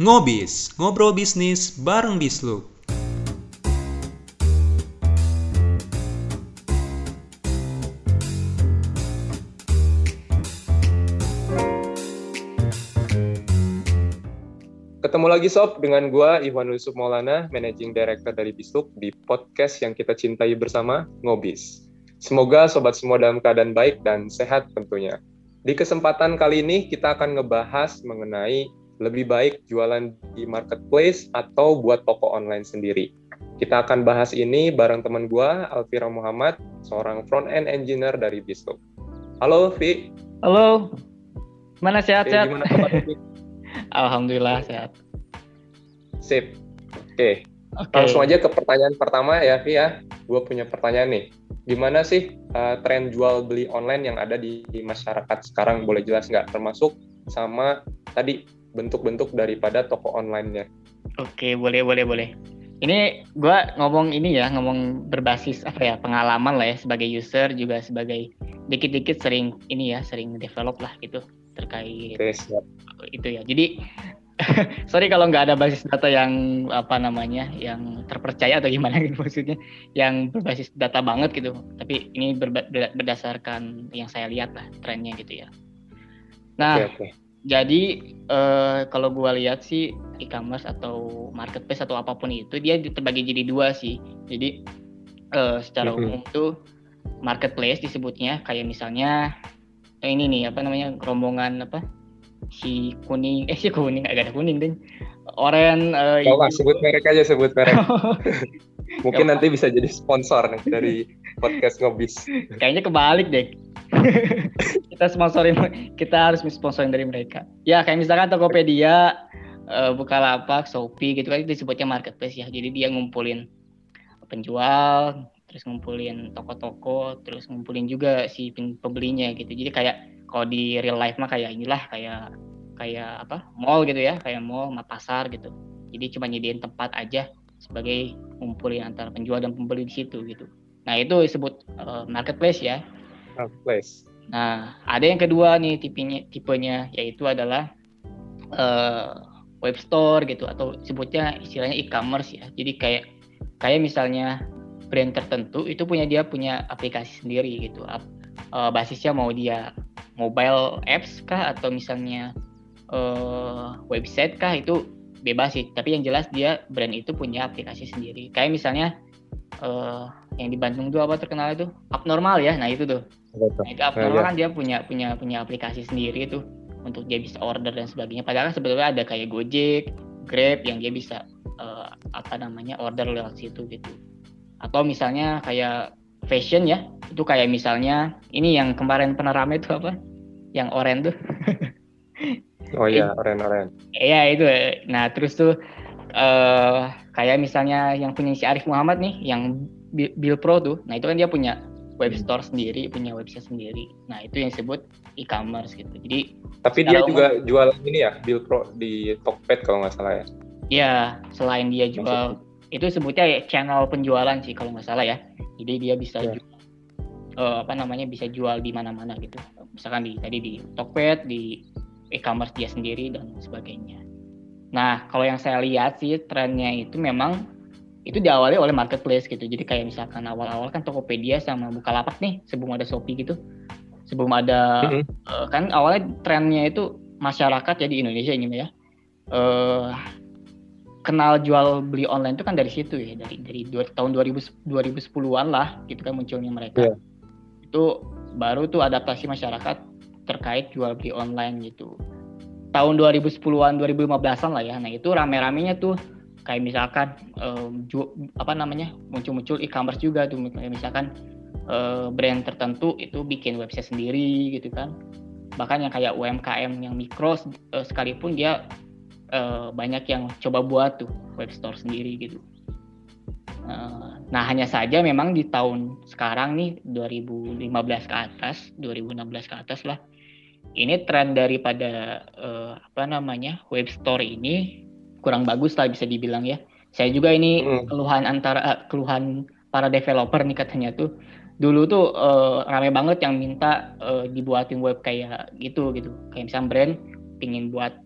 Ngobis, ngobrol bisnis bareng Bislu. Ketemu lagi Sob dengan gua Iwan Yusuf Maulana, Managing Director dari Bisluk di podcast yang kita cintai bersama, Ngobis. Semoga sobat semua dalam keadaan baik dan sehat tentunya. Di kesempatan kali ini kita akan ngebahas mengenai lebih baik jualan di marketplace atau buat toko online sendiri. Kita akan bahas ini bareng teman gua, Alvira Muhammad, seorang front-end engineer dari Bisluk. Halo, Vi. Halo. Mana sehat-sehat? Gimana kabar? Alhamdulillah sehat. Sip. Oke, Oke. langsung aja ke pertanyaan pertama ya, Vi ya. Gue punya pertanyaan nih. Gimana sih uh, tren jual beli online yang ada di, di masyarakat sekarang? Boleh jelas nggak? Termasuk sama tadi bentuk-bentuk daripada toko online-nya. Oke, boleh boleh boleh. Ini gua ngomong ini ya, ngomong berbasis apa ya, pengalaman lah ya sebagai user juga sebagai dikit-dikit sering ini ya, sering develop lah gitu terkait Oke, siap. itu ya. Jadi sorry kalau nggak ada basis data yang apa namanya, yang terpercaya atau gimana gitu maksudnya, yang berbasis data banget gitu. Tapi ini berba- berdasarkan yang saya lihat lah trennya gitu ya. Nah, Oke, oke. Jadi eh, kalau gua lihat sih e-commerce atau marketplace atau apa pun itu dia terbagi jadi dua sih. Jadi eh, secara umum tuh marketplace disebutnya kayak misalnya eh, ini nih apa namanya rombongan apa si kuning eh si kuning agak ada kuning deh oren eh, Tau lah, sebut merek aja, sebut merek. Mungkin nanti bisa jadi sponsor nih dari podcast Ngobis. Kayaknya kebalik deh. Kita sponsorin, kita harus sponsorin dari mereka. Ya kayak misalkan Tokopedia, eh, Bukalapak, Shopee gitu kan itu disebutnya marketplace ya. Jadi dia ngumpulin penjual, terus ngumpulin toko-toko, terus ngumpulin juga si pembelinya gitu. Jadi kayak kalau di real life mah kayak inilah kayak kayak apa mall gitu ya, kayak mall, sama pasar gitu. Jadi cuma nyediain tempat aja sebagai ngumpulin antara penjual dan pembeli di situ gitu. Nah itu disebut eh, marketplace ya. Marketplace. Nah ada yang kedua nih tipenya tipenya yaitu adalah eh, web store gitu atau sebutnya istilahnya e-commerce ya. Jadi kayak kayak misalnya brand tertentu itu punya dia punya aplikasi sendiri gitu. Eh, basisnya mau dia mobile apps kah atau misalnya eh, website kah itu bebas sih. Tapi yang jelas dia brand itu punya aplikasi sendiri. Kayak misalnya eh, yang di Bandung tuh apa terkenal itu abnormal ya. Nah itu tuh. Nah, itu abnormal kan dia punya punya punya aplikasi sendiri tuh untuk dia bisa order dan sebagainya. Padahal kan sebetulnya ada kayak Gojek, Grab yang dia bisa eh, apa namanya order lewat situ gitu. Atau misalnya kayak fashion ya, itu kayak misalnya ini yang kemarin pernah rame itu apa? Yang oren tuh. Oh iya, oren-oren. Iya itu. Nah terus tuh eh kayak misalnya yang punya si Arif Muhammad nih, yang Bi- Bill Pro tuh. Nah itu kan dia punya web store sendiri, punya website sendiri. Nah itu yang disebut e-commerce gitu. Jadi Tapi dia umum- juga jual ini ya, Bill Pro di Tokped kalau nggak salah ya. ya selain dia jual itu sebutnya ya channel penjualan sih kalau nggak salah ya. Jadi dia bisa Ya. ju- eh, apa namanya bisa jual di mana-mana gitu. Misalkan di tadi di Tokped, di e-commerce dia sendiri dan sebagainya. Nah kalau yang saya lihat sih trennya itu memang itu diawali oleh marketplace gitu. Jadi kayak misalkan awal-awal kan Tokopedia sama Bukalapak nih sebelum ada Shopee gitu. Sebelum ada eh, kan awalnya trennya itu masyarakat ya di Indonesia ini ya. eh kenal jual beli online itu kan dari situ ya dari dari dua, tahun 2000 2010-an lah gitu kan munculnya mereka. Iya. Itu baru tuh adaptasi masyarakat terkait jual beli online gitu. Tahun 2010-an 2015-an lah ya. Nah, itu rame-ramenya tuh kayak misalkan ju- apa namanya? muncul-muncul e-commerce juga tuh misalkan eh, brand tertentu itu bikin website sendiri gitu kan. Bahkan yang kayak UMKM yang mikro eh, sekalipun dia eh, banyak yang coba buat tuh web store sendiri gitu. Nah hanya saja memang di tahun sekarang nih 2015 ke atas, 2016 ke atas lah, ini tren daripada eh, apa namanya web store ini kurang bagus lah bisa dibilang ya. Saya juga ini Mm. keluhan antara eh, keluhan para developer nih katanya tuh dulu tuh eh, rame banget yang minta eh, dibuatin web kayak gitu gitu kayak misalnya brand pingin buat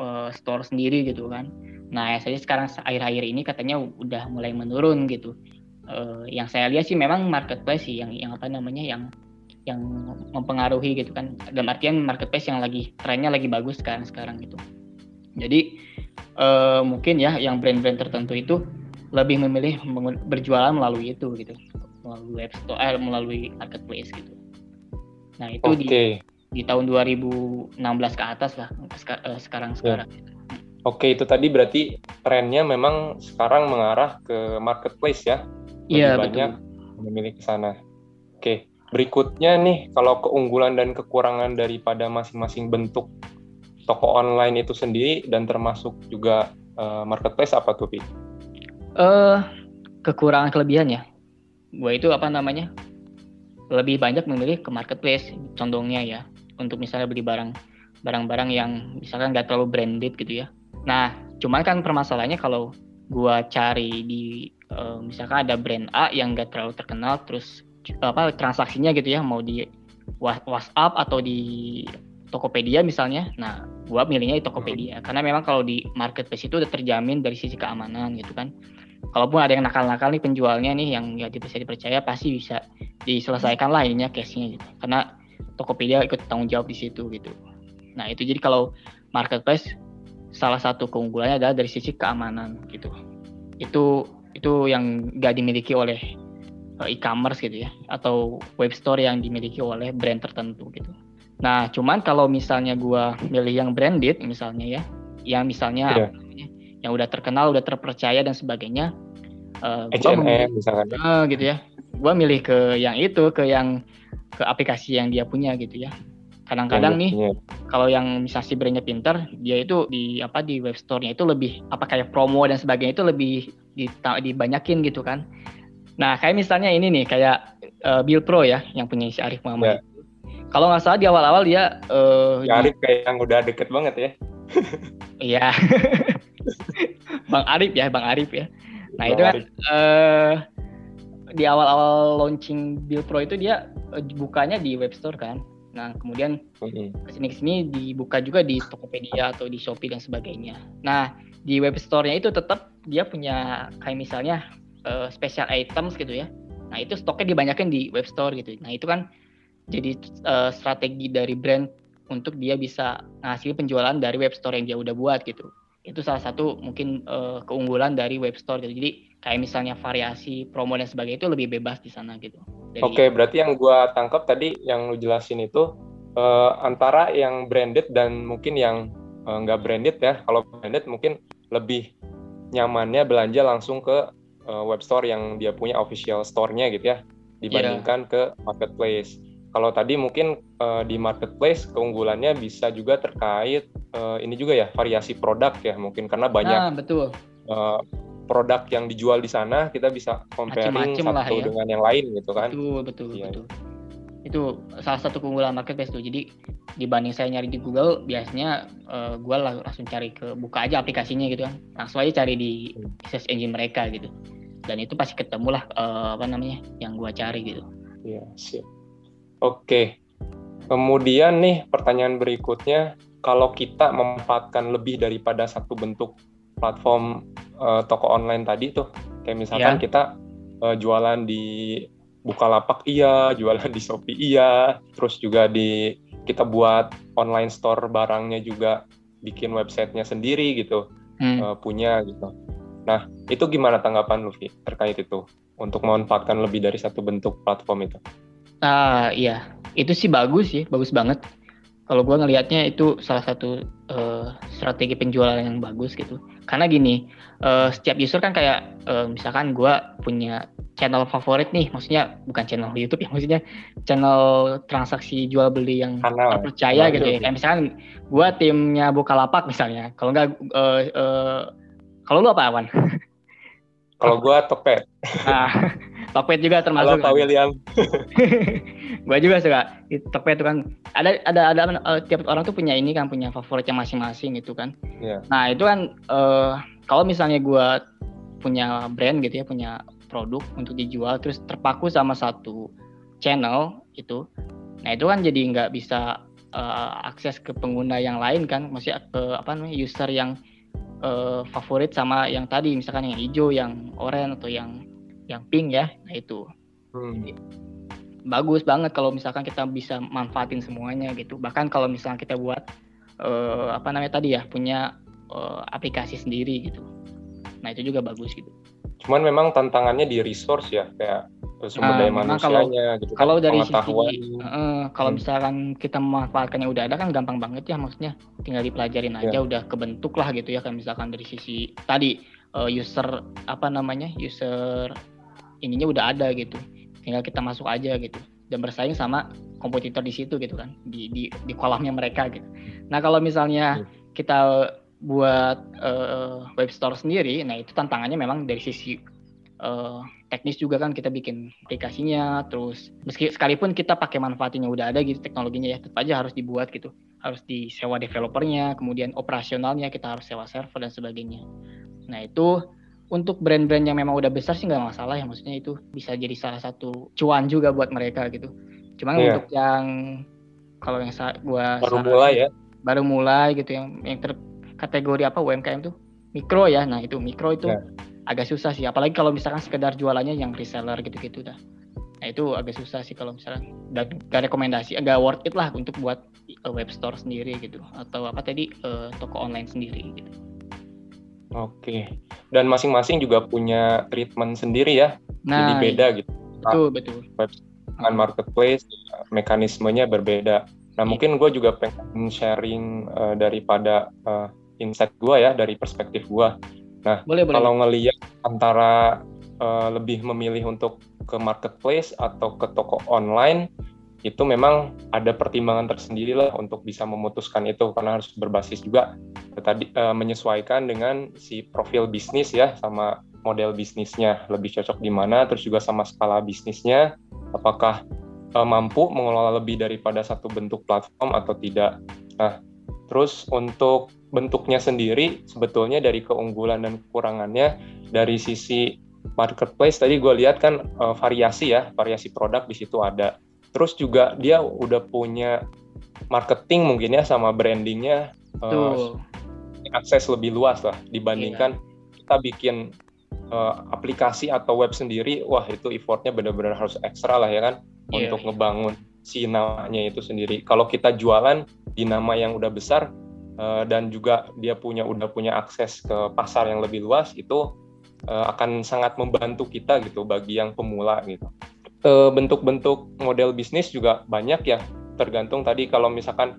uh, store sendiri gitu kan. Nah, saya sekarang akhir-akhir ini katanya udah mulai menurun gitu. Uh, yang saya lihat sih memang marketplace sih yang yang apa namanya yang yang mempengaruhi gitu kan. Dalam artian marketplace yang lagi trennya lagi bagus sekarang sekarang gitu. Jadi uh, mungkin ya yang brand-brand tertentu itu lebih memilih berjualan melalui itu gitu, melalui web store, eh, melalui marketplace gitu. Nah itu okay. di di tahun 2016 ke atas lah eh, sekarang sekarang. Ya. Oke itu tadi berarti trennya memang sekarang mengarah ke marketplace ya? Iya banyak betul. memilih ke sana. Oke berikutnya nih kalau keunggulan dan kekurangan daripada masing-masing bentuk toko online itu sendiri dan termasuk juga uh, marketplace apa tuh Pi? Uh, kekurangan kelebihannya, gue itu apa namanya lebih banyak memilih ke marketplace condongnya ya untuk misalnya beli barang barang-barang yang misalkan nggak terlalu branded gitu ya. Nah, cuman kan permasalahannya kalau gua cari di uh, misalkan ada brand A yang nggak terlalu terkenal, terus apa transaksinya gitu ya mau di WhatsApp atau di Tokopedia misalnya, nah gua milihnya di Tokopedia karena memang kalau di marketplace itu udah terjamin dari sisi keamanan gitu kan. Kalaupun ada yang nakal-nakal nih penjualnya nih yang nggak bisa dipercaya pasti bisa diselesaikan lah ininya case-nya gitu. Karena Tokopedia ikut tanggung jawab di situ gitu. Nah itu jadi kalau marketplace salah satu keunggulannya adalah dari sisi keamanan gitu. Itu itu yang gak dimiliki oleh eh, e-commerce gitu ya atau web store yang dimiliki oleh brand tertentu gitu. Nah cuman kalau misalnya gua milih yang branded misalnya ya, yang misalnya yeah. yang udah terkenal, udah terpercaya dan sebagainya, uh, gua memilih, misalkan, uh, gitu ya, gua milih ke yang itu, ke yang ke aplikasi yang dia punya gitu ya. Kadang-kadang nih kalau yang misalnya si brandnya pinter dia itu di apa di web store-nya itu lebih apa kayak promo dan sebagainya itu lebih dibanyakin gitu kan nah kayak misalnya ini nih kayak uh, Bill Pro ya yang punya si Arif Muhammad yeah. kalau nggak salah di awal-awal dia uh, ya, Arif kayak yang udah deket banget ya iya Bang Arif ya Bang Arif ya nah Bang itu kan uh, di awal-awal launching Bill Pro itu dia uh, bukanya di web store kan. Nah, kemudian ke sini ke sini dibuka juga di Tokopedia atau di Shopee dan sebagainya. Nah, di web store-nya itu tetap dia punya kayak misalnya uh, special items gitu ya. Nah, itu stoknya dibanyakin di web store gitu. Nah, itu kan jadi uh, strategi dari brand untuk dia bisa ngasih penjualan dari web store yang dia udah buat gitu. Itu salah satu mungkin uh, keunggulan dari web store gitu. Jadi kayak misalnya variasi promo dan sebagainya itu lebih bebas di sana gitu. Oke, okay, berarti yang gua tangkap tadi yang lu jelasin itu uh, antara yang branded dan mungkin yang nggak branded ya. Kalau branded mungkin lebih nyamannya belanja langsung ke uh, web store yang dia punya official store-nya gitu ya dibandingkan yeah. ke marketplace. Kalau tadi mungkin uh, di marketplace keunggulannya bisa juga terkait uh, ini juga ya variasi produk ya mungkin karena banyak nah, betul. Uh, produk yang dijual di sana kita bisa comparing Macem -macem satu ya. dengan yang lain gitu kan betul betul iya. betul itu salah satu keunggulan marketplace tuh. Jadi dibanding saya nyari di Google biasanya uh, eh, gue langsung cari ke buka aja aplikasinya gitu kan. Langsung aja cari di search engine mereka gitu. Dan itu pasti ketemu lah uh, apa namanya yang gue cari gitu. Iya siap oke. Kemudian nih pertanyaan berikutnya kalau kita memanfaatkan lebih daripada satu bentuk platform uh, toko online tadi tuh kayak misalkan yeah. kita uh, jualan di Bukalapak iya, jualan di Shopee iya, terus juga di kita buat online store barangnya juga bikin websitenya sendiri gitu hmm. uh, punya gitu. Nah itu gimana tanggapan Luffy terkait itu untuk memanfaatkan lebih dari satu bentuk platform itu? Ah uh, iya itu sih bagus sih bagus banget kalau gue ngelihatnya itu salah satu uh, strategi penjualan yang bagus gitu karena gini uh, setiap user kan kayak uh, misalkan gue punya channel favorit nih maksudnya bukan channel YouTube ya maksudnya channel transaksi jual beli yang Kanal. terpercaya gitu ya kayak misalkan gue timnya Bukalapak misalnya kalau nggak uh, uh, kalau lu apa Awan? Kalau gue Tokped. Nah, Tokped juga termasuk. Halo Pak William. gue juga suka di Tokped itu kan ada ada ada uh, tiap orang tuh punya ini kan punya favoritnya masing-masing gitu kan. Yeah. Nah itu kan uh, kalau misalnya gue punya brand gitu ya punya produk untuk dijual terus terpaku sama satu channel itu, nah itu kan jadi nggak bisa uh, akses ke pengguna yang lain kan, maksudnya ke apa namanya user yang uh, favorit sama yang tadi misalkan yang hijau, yang oranye atau yang yang pink ya, nah itu. Hmm. Bagus banget kalau misalkan kita bisa manfaatin semuanya gitu. Bahkan kalau misalnya kita buat uh, apa namanya tadi ya punya uh, aplikasi sendiri gitu. Nah itu juga bagus gitu. Cuman memang tantangannya di resource ya kayak sumber nah, daya manusianya kalau, gitu kan, kalau dari sisi uh, kalau hmm. misalkan kita memanfaatkan yang udah ada kan gampang banget ya maksudnya tinggal dipelajarin aja yeah. udah kebentuk lah gitu ya kan misalkan dari sisi tadi uh, user apa namanya user ininya udah ada gitu. Tinggal kita masuk aja gitu. Dan bersaing sama kompetitor di situ gitu kan. Di di di kolamnya mereka gitu. Nah kalau misalnya yeah. kita buat uh, web store sendiri nah itu tantangannya memang dari sisi uh, teknis juga kan. Kita bikin aplikasinya terus meski sekalipun kita pakai manfaatnya udah ada gitu teknologinya ya tetap aja harus dibuat gitu. Harus disewa developernya kemudian operasionalnya kita harus sewa server dan sebagainya. Nah itu untuk brand-brand yang memang udah besar sih nggak masalah ya maksudnya itu bisa jadi salah satu cuan juga buat mereka gitu. Cuman yeah. untuk yang kalau yang sa gua baru mulai ya? baru mulai gitu yang yang ter kategori apa UMKM tuh mikro ya. Nah itu mikro itu yeah agak susah sih. Apalagi kalau misalkan sekedar jualannya yang reseller gitu-gitu dah. Nah itu agak susah sih kalau misalkan. Dan gak rekomendasi agak worth it lah untuk buat uh, web store sendiri gitu. Atau apa tadi uh, toko online sendiri gitu oke. Dan masing-masing juga punya treatment sendiri ya. Nah, jadi beda gitu. Betul betul. Web dengan marketplace mekanismenya berbeda. Nah iya. mungkin gue juga pengen sharing uh, daripada uh, insight gue ya dari perspektif gue Nah, boleh, kalau ngelihat antara uh, lebih memilih untuk ke marketplace atau ke toko online, itu memang ada pertimbangan tersendiri lah untuk bisa memutuskan itu karena harus berbasis juga tadi uh, menyesuaikan dengan si profil bisnis ya sama model bisnisnya. Lebih cocok di mana, terus juga sama skala bisnisnya, apakah uh, mampu mengelola lebih daripada satu bentuk platform atau tidak. Nah, terus untuk bentuknya sendiri sebetulnya dari keunggulan dan kekurangannya dari sisi marketplace tadi gue lihat kan uh, variasi ya variasi produk di situ ada terus juga dia udah punya marketing mungkin ya sama brandingnya uh, akses lebih luas lah dibandingkan iya. kita bikin uh, aplikasi atau web sendiri wah itu effortnya benar-benar harus ekstra lah ya kan iya, untuk iya. ngebangun si namanya itu sendiri kalau kita jualan di nama yang udah besar uh, dan juga dia punya udah punya akses ke pasar yang lebih luas itu uh, akan sangat membantu kita gitu bagi yang pemula gitu. Eh, bentuk-bentuk model bisnis juga banyak ya tergantung tadi kalau misalkan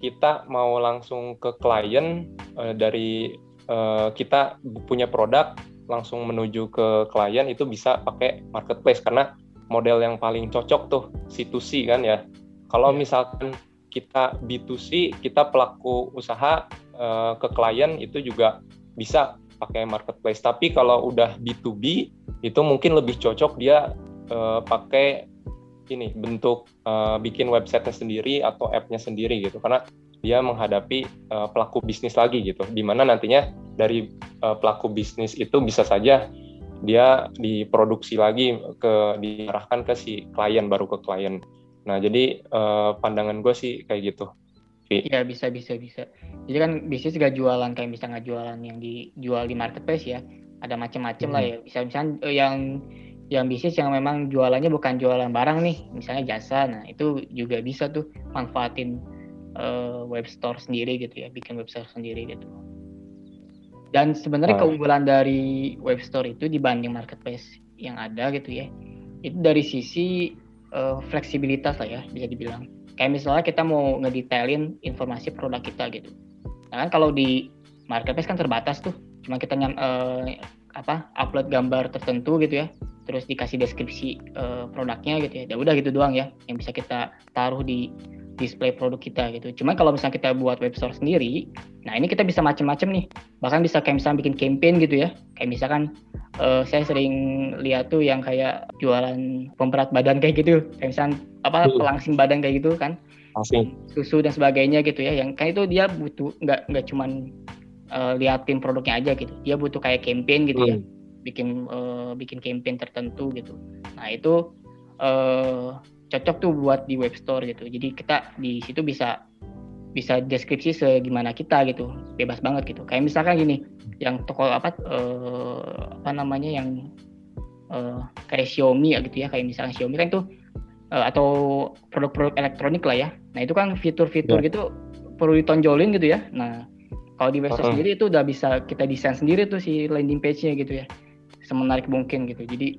kita mau langsung ke klien uh, dari uh, kita punya produk langsung menuju ke klien itu bisa pakai marketplace karena model yang paling cocok tuh C2C kan ya. Kalau iya. misalkan kita B2C, kita pelaku usaha uh, ke klien itu juga bisa pakai marketplace. Tapi kalau udah B2B itu mungkin lebih cocok dia uh, pakai ini bentuk uh, bikin website sendiri atau app-nya sendiri gitu karena dia menghadapi uh, pelaku bisnis lagi gitu di mana nantinya dari uh, pelaku bisnis itu bisa saja dia diproduksi lagi ke diarahkan ke si klien baru ke klien Nah, jadi uh, pandangan gue sih kayak gitu. Iya bisa bisa bisa. Jadi kan bisnis gak jualan kayak bisa nggak jualan yang dijual di marketplace ya. Ada macam-macam hmm. lah ya. Bisa misalnya yang yang bisnis yang memang jualannya bukan jualan barang nih, misalnya jasa. Nah itu juga bisa tuh manfaatin uh, web store sendiri gitu ya, bikin web store sendiri gitu. Dan sebenarnya uh. keunggulan dari web store itu dibanding marketplace yang ada gitu ya, itu dari sisi uh, fleksibilitas lah ya bisa dibilang. Kayak misalnya kita mau ngedetailin informasi produk kita gitu. Nah kan kalau di marketplace kan terbatas tuh, cuma kita nyam, uh, apa upload gambar tertentu gitu ya, terus dikasih deskripsi uh, produknya gitu ya. Ya udah gitu doang ya, yang bisa kita taruh di display produk kita gitu. Cuma kalau misalnya kita buat web store sendiri, nah ini kita bisa macam-macam nih. Bahkan bisa kayak misalnya bikin campaign gitu ya. Kayak misalkan uh, saya sering lihat tuh yang kayak jualan pemberat badan kayak gitu. Kayak misalnya apa hmm. pelangsing badan kayak gitu kan. Langsing. Susu dan sebagainya gitu ya. Yang kayak itu dia butuh nggak nggak cuman uh, liatin produknya aja gitu. Dia butuh kayak campaign gitu ya. hmm. ya. Bikin uh, bikin campaign tertentu gitu. Nah, itu uh, cocok tuh buat di web store gitu. Jadi kita di situ bisa bisa deskripsi segimana kita gitu bebas banget gitu kayak misalkan gini yang toko apa uh, apa namanya yang uh, kayak Xiaomi ya gitu ya kayak misalkan Xiaomi kan tuh uh, atau produk-produk elektronik lah ya nah itu kan fitur-fitur ya. gitu perlu ditonjolin gitu ya nah kalau di website uh -huh. sendiri itu udah bisa kita desain sendiri tuh si landing page-nya gitu ya. Semenarik mungkin gitu. Jadi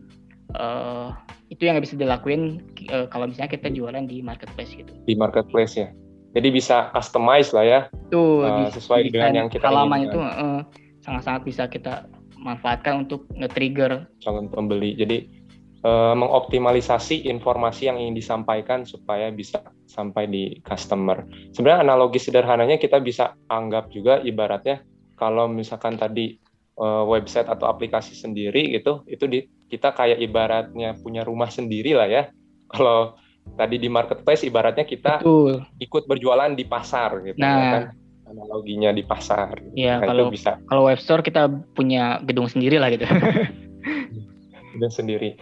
uh, itu yang bisa dilakuin uh, kalau misalnya kita jualan di marketplace gitu. Di marketplace ya. Jadi bisa customize lah ya. Tuh uh, sesuai dengan yang kita halaman itu uh, sangat-sangat bisa kita manfaatkan untuk nge-trigger. Calon pembeli. Jadi uh, mengoptimalisasi informasi yang ingin disampaikan supaya bisa sampai di customer. Sebenarnya analogi sederhananya kita bisa anggap juga ibaratnya kalau misalkan tadi uh, website atau aplikasi sendiri gitu itu di kita kayak ibaratnya punya rumah sendiri lah ya. Kalau tadi di marketplace ibaratnya kita Betul. ikut berjualan di pasar gitu ya nah, kan? Analoginya di pasar. Iya, nah, kalau bisa. kalau web store kita punya gedung sendiri lah gitu. Gedung sendiri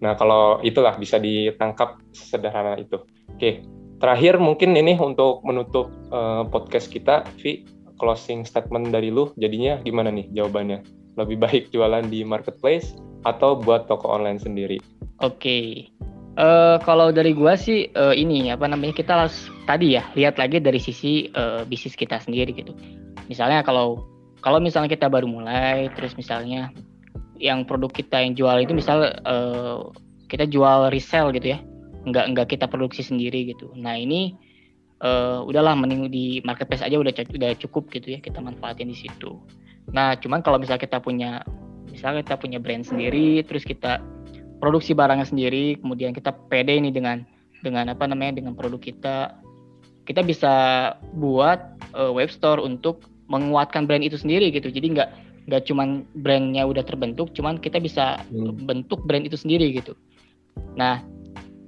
nah kalau itulah bisa ditangkap sederhana itu oke terakhir mungkin ini untuk menutup uh, podcast kita Vi closing statement dari lu jadinya gimana nih jawabannya? Lebih baik jualan di marketplace atau buat toko online sendiri? Oke. Uh, kalau dari gua sih uh, ini apa namanya kita harus tadi ya lihat lagi dari sisi uh, bisnis kita sendiri gitu. Misalnya kalau kalau misalnya kita baru mulai terus misalnya yang produk kita yang jual itu misal uh, kita jual resell gitu ya nggak nggak kita produksi sendiri gitu nah ini uh, udahlah mending di marketplace aja udah udah cukup gitu ya kita manfaatin di situ. Nah, cuman kalau misalnya kita punya misalnya kita punya brand sendiri, terus kita produksi barangnya sendiri, kemudian kita pede ini dengan dengan apa namanya dengan produk kita, kita bisa buat uh, web store untuk menguatkan brand itu sendiri gitu. Jadi nggak nggak cuman brandnya udah terbentuk, cuman kita bisa hmm. bentuk brand itu sendiri gitu. Nah,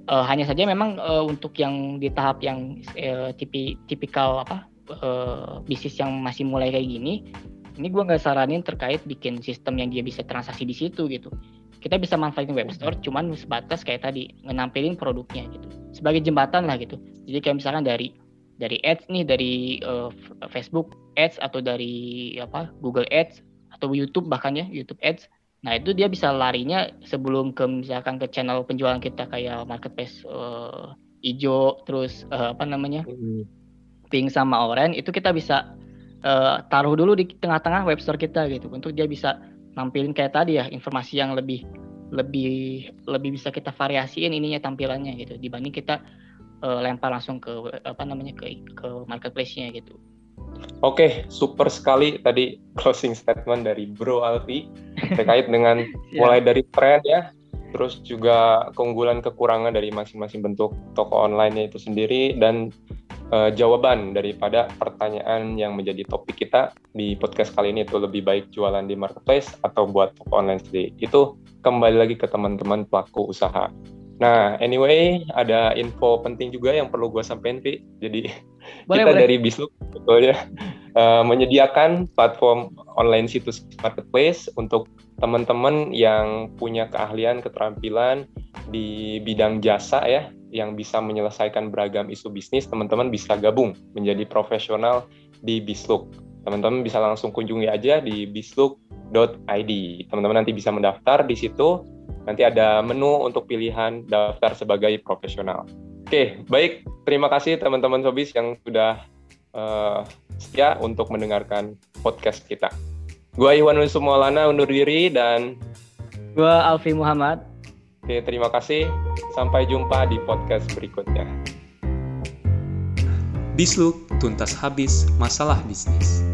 uh, hanya saja memang uh, untuk yang di tahap yang uh, tipi, tipikal apa uh, bisnis yang masih mulai kayak gini ini gue nggak saranin terkait bikin sistem yang dia bisa transaksi di situ gitu kita bisa manfaatin web store cuman sebatas kayak tadi ngenampilin produknya gitu sebagai jembatan lah gitu jadi kayak misalkan dari dari ads nih dari uh, Facebook ads atau dari apa Google ads atau YouTube bahkan ya YouTube ads Nah itu dia bisa larinya sebelum ke misalkan ke channel penjualan kita kayak marketplace uh, hijau terus uh, apa namanya hmm. pink sama orange itu kita bisa uh, taruh dulu di tengah-tengah web store kita gitu untuk dia bisa nampilin kayak tadi ya informasi yang lebih lebih lebih bisa kita variasiin ininya tampilannya gitu dibanding kita uh, lempar langsung ke apa namanya ke ke marketplace-nya gitu. Oke, super sekali tadi closing statement dari Bro Alfi terkait dengan yeah. mulai dari tren ya, terus juga keunggulan kekurangan dari masing-masing bentuk toko online itu sendiri dan uh, jawaban daripada pertanyaan yang menjadi topik kita di podcast kali ini itu lebih baik jualan di marketplace atau buat toko online sendiri. Itu kembali lagi ke teman-teman pelaku usaha. Nah, anyway, ada info penting juga yang perlu gue sampaikan, Vi. Jadi boleh, kita boleh. dari Bisluk sebetulnya uh, menyediakan platform online situs marketplace untuk teman-teman yang punya keahlian, keterampilan di bidang jasa ya, yang bisa menyelesaikan beragam isu bisnis, teman-teman bisa gabung menjadi profesional di Bisluk. Teman-teman bisa langsung kunjungi aja di bisluk.id. Teman-teman nanti bisa mendaftar di situ Nanti ada menu untuk pilihan daftar sebagai profesional. Oke, baik. Terima kasih teman-teman Sobis yang sudah uh, setia untuk mendengarkan podcast kita. Gua Iwan Maulana undur diri dan gua Alfi Muhammad. Oke, terima kasih. Sampai jumpa di podcast berikutnya. Bisluk tuntas habis masalah bisnis.